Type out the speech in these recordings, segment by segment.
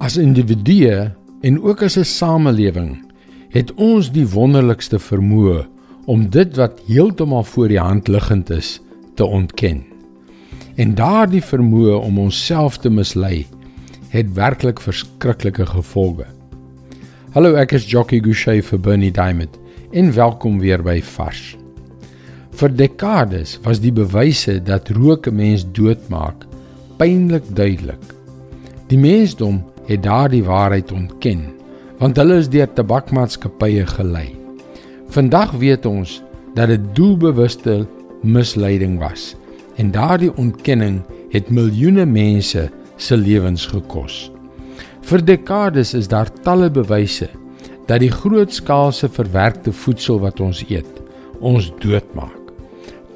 As individue en ook as 'n samelewing het ons die wonderlikste vermoë om dit wat heeltemal voor die hand liggend is te ontken. En daardie vermoë om onsself te mislei het werklik verskriklike gevolge. Hallo, ek is Jockey Gouchee vir Bernie Diamond en welkom weer by Vars. Vir dekades was die bewyse dat rook 'n mens doodmaak pynlik duidelik. Die mensdom het daardie waarheid ontken, want hulle is deur tabakmaatskappye gelei. Vandag weet ons dat dit doelbewuste misleiding was en daardie ontkenning het miljoene mense se lewens gekos. Vir dekades is daar talle bewyse dat die grootskaalse verwerkte voedsel wat ons eet, ons doodmaak.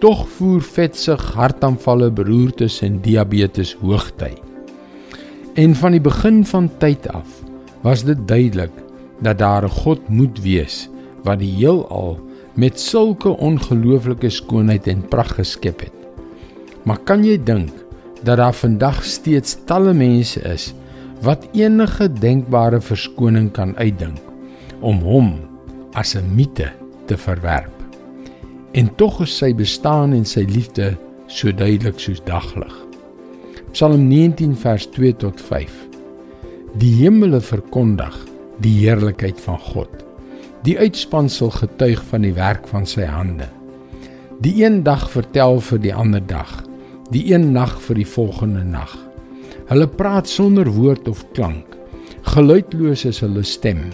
Tog voer vetsug, hartaanvalle, beroertes en diabetes hoogty. En van die begin van tyd af was dit duidelik dat daar 'n God moet wees wat die heelal met sulke ongelooflike skoonheid en pragt geskep het. Maar kan jy dink dat daar vandag steeds talle mense is wat enige denkbare verskoning kan uitdink om hom as 'n mite te verwerp? En tog is sy bestaan en sy liefde so duidelik soos daglig. Psalm 19 vers 2 tot 5. Die hemele verkondig die heerlikheid van God. Die uitspansel getuig van die werk van sy hande. Die een dag vertel vir die ander dag, die een nag vir die volgende nag. Hulle praat sonder woord of klank. Geluidloos is hulle stem.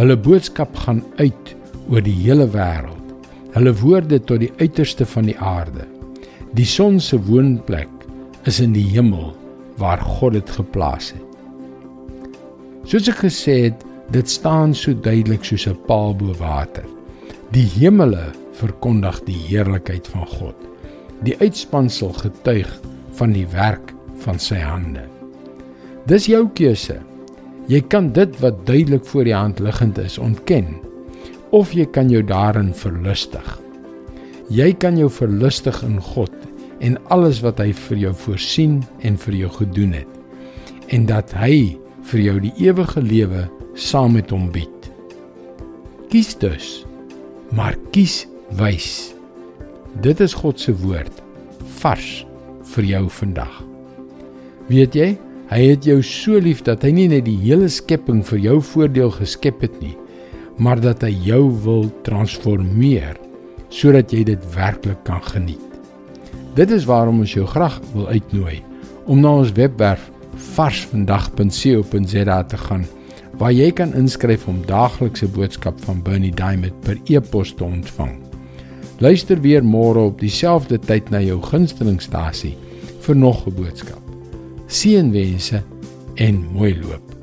Hulle boodskap gaan uit oor die hele wêreld. Hulle woorde tot die uiterste van die aarde. Die son se woonplek is in die hemel waar God dit geplaas het. Soos ek gesê het, dit staan so duidelik soos 'n paal bo water. Die hemele verkondig die heerlikheid van God. Die uitspansel getuig van die werk van sy hande. Dis jou keuse. Jy kan dit wat duidelik voor die hand liggend is ontken of jy kan jou daarin verlustig. Jy kan jou verlustig in God en alles wat hy vir jou voorsien en vir jou gedoen het en dat hy vir jou die ewige lewe saam met hom bied. Kies dus, maar kies wys. Dit is God se woord vars vir jou vandag. Weet jy, hy het jou so lief dat hy nie net die hele skepping vir jou voordeel geskep het nie, maar dat hy jou wil transformeer sodat jy dit werklik kan geniet. Dit is waarom ons jou graag wil uitnooi om na ons webwerf varsvandag.co.za te gaan waar jy kan inskryf om daaglikse boodskap van Bernie Diamond per e-pos te ontvang. Luister weer môre op dieselfde tyd na jou gunstelingstasie vir nog 'n boodskap. Seënwense en mooi loop.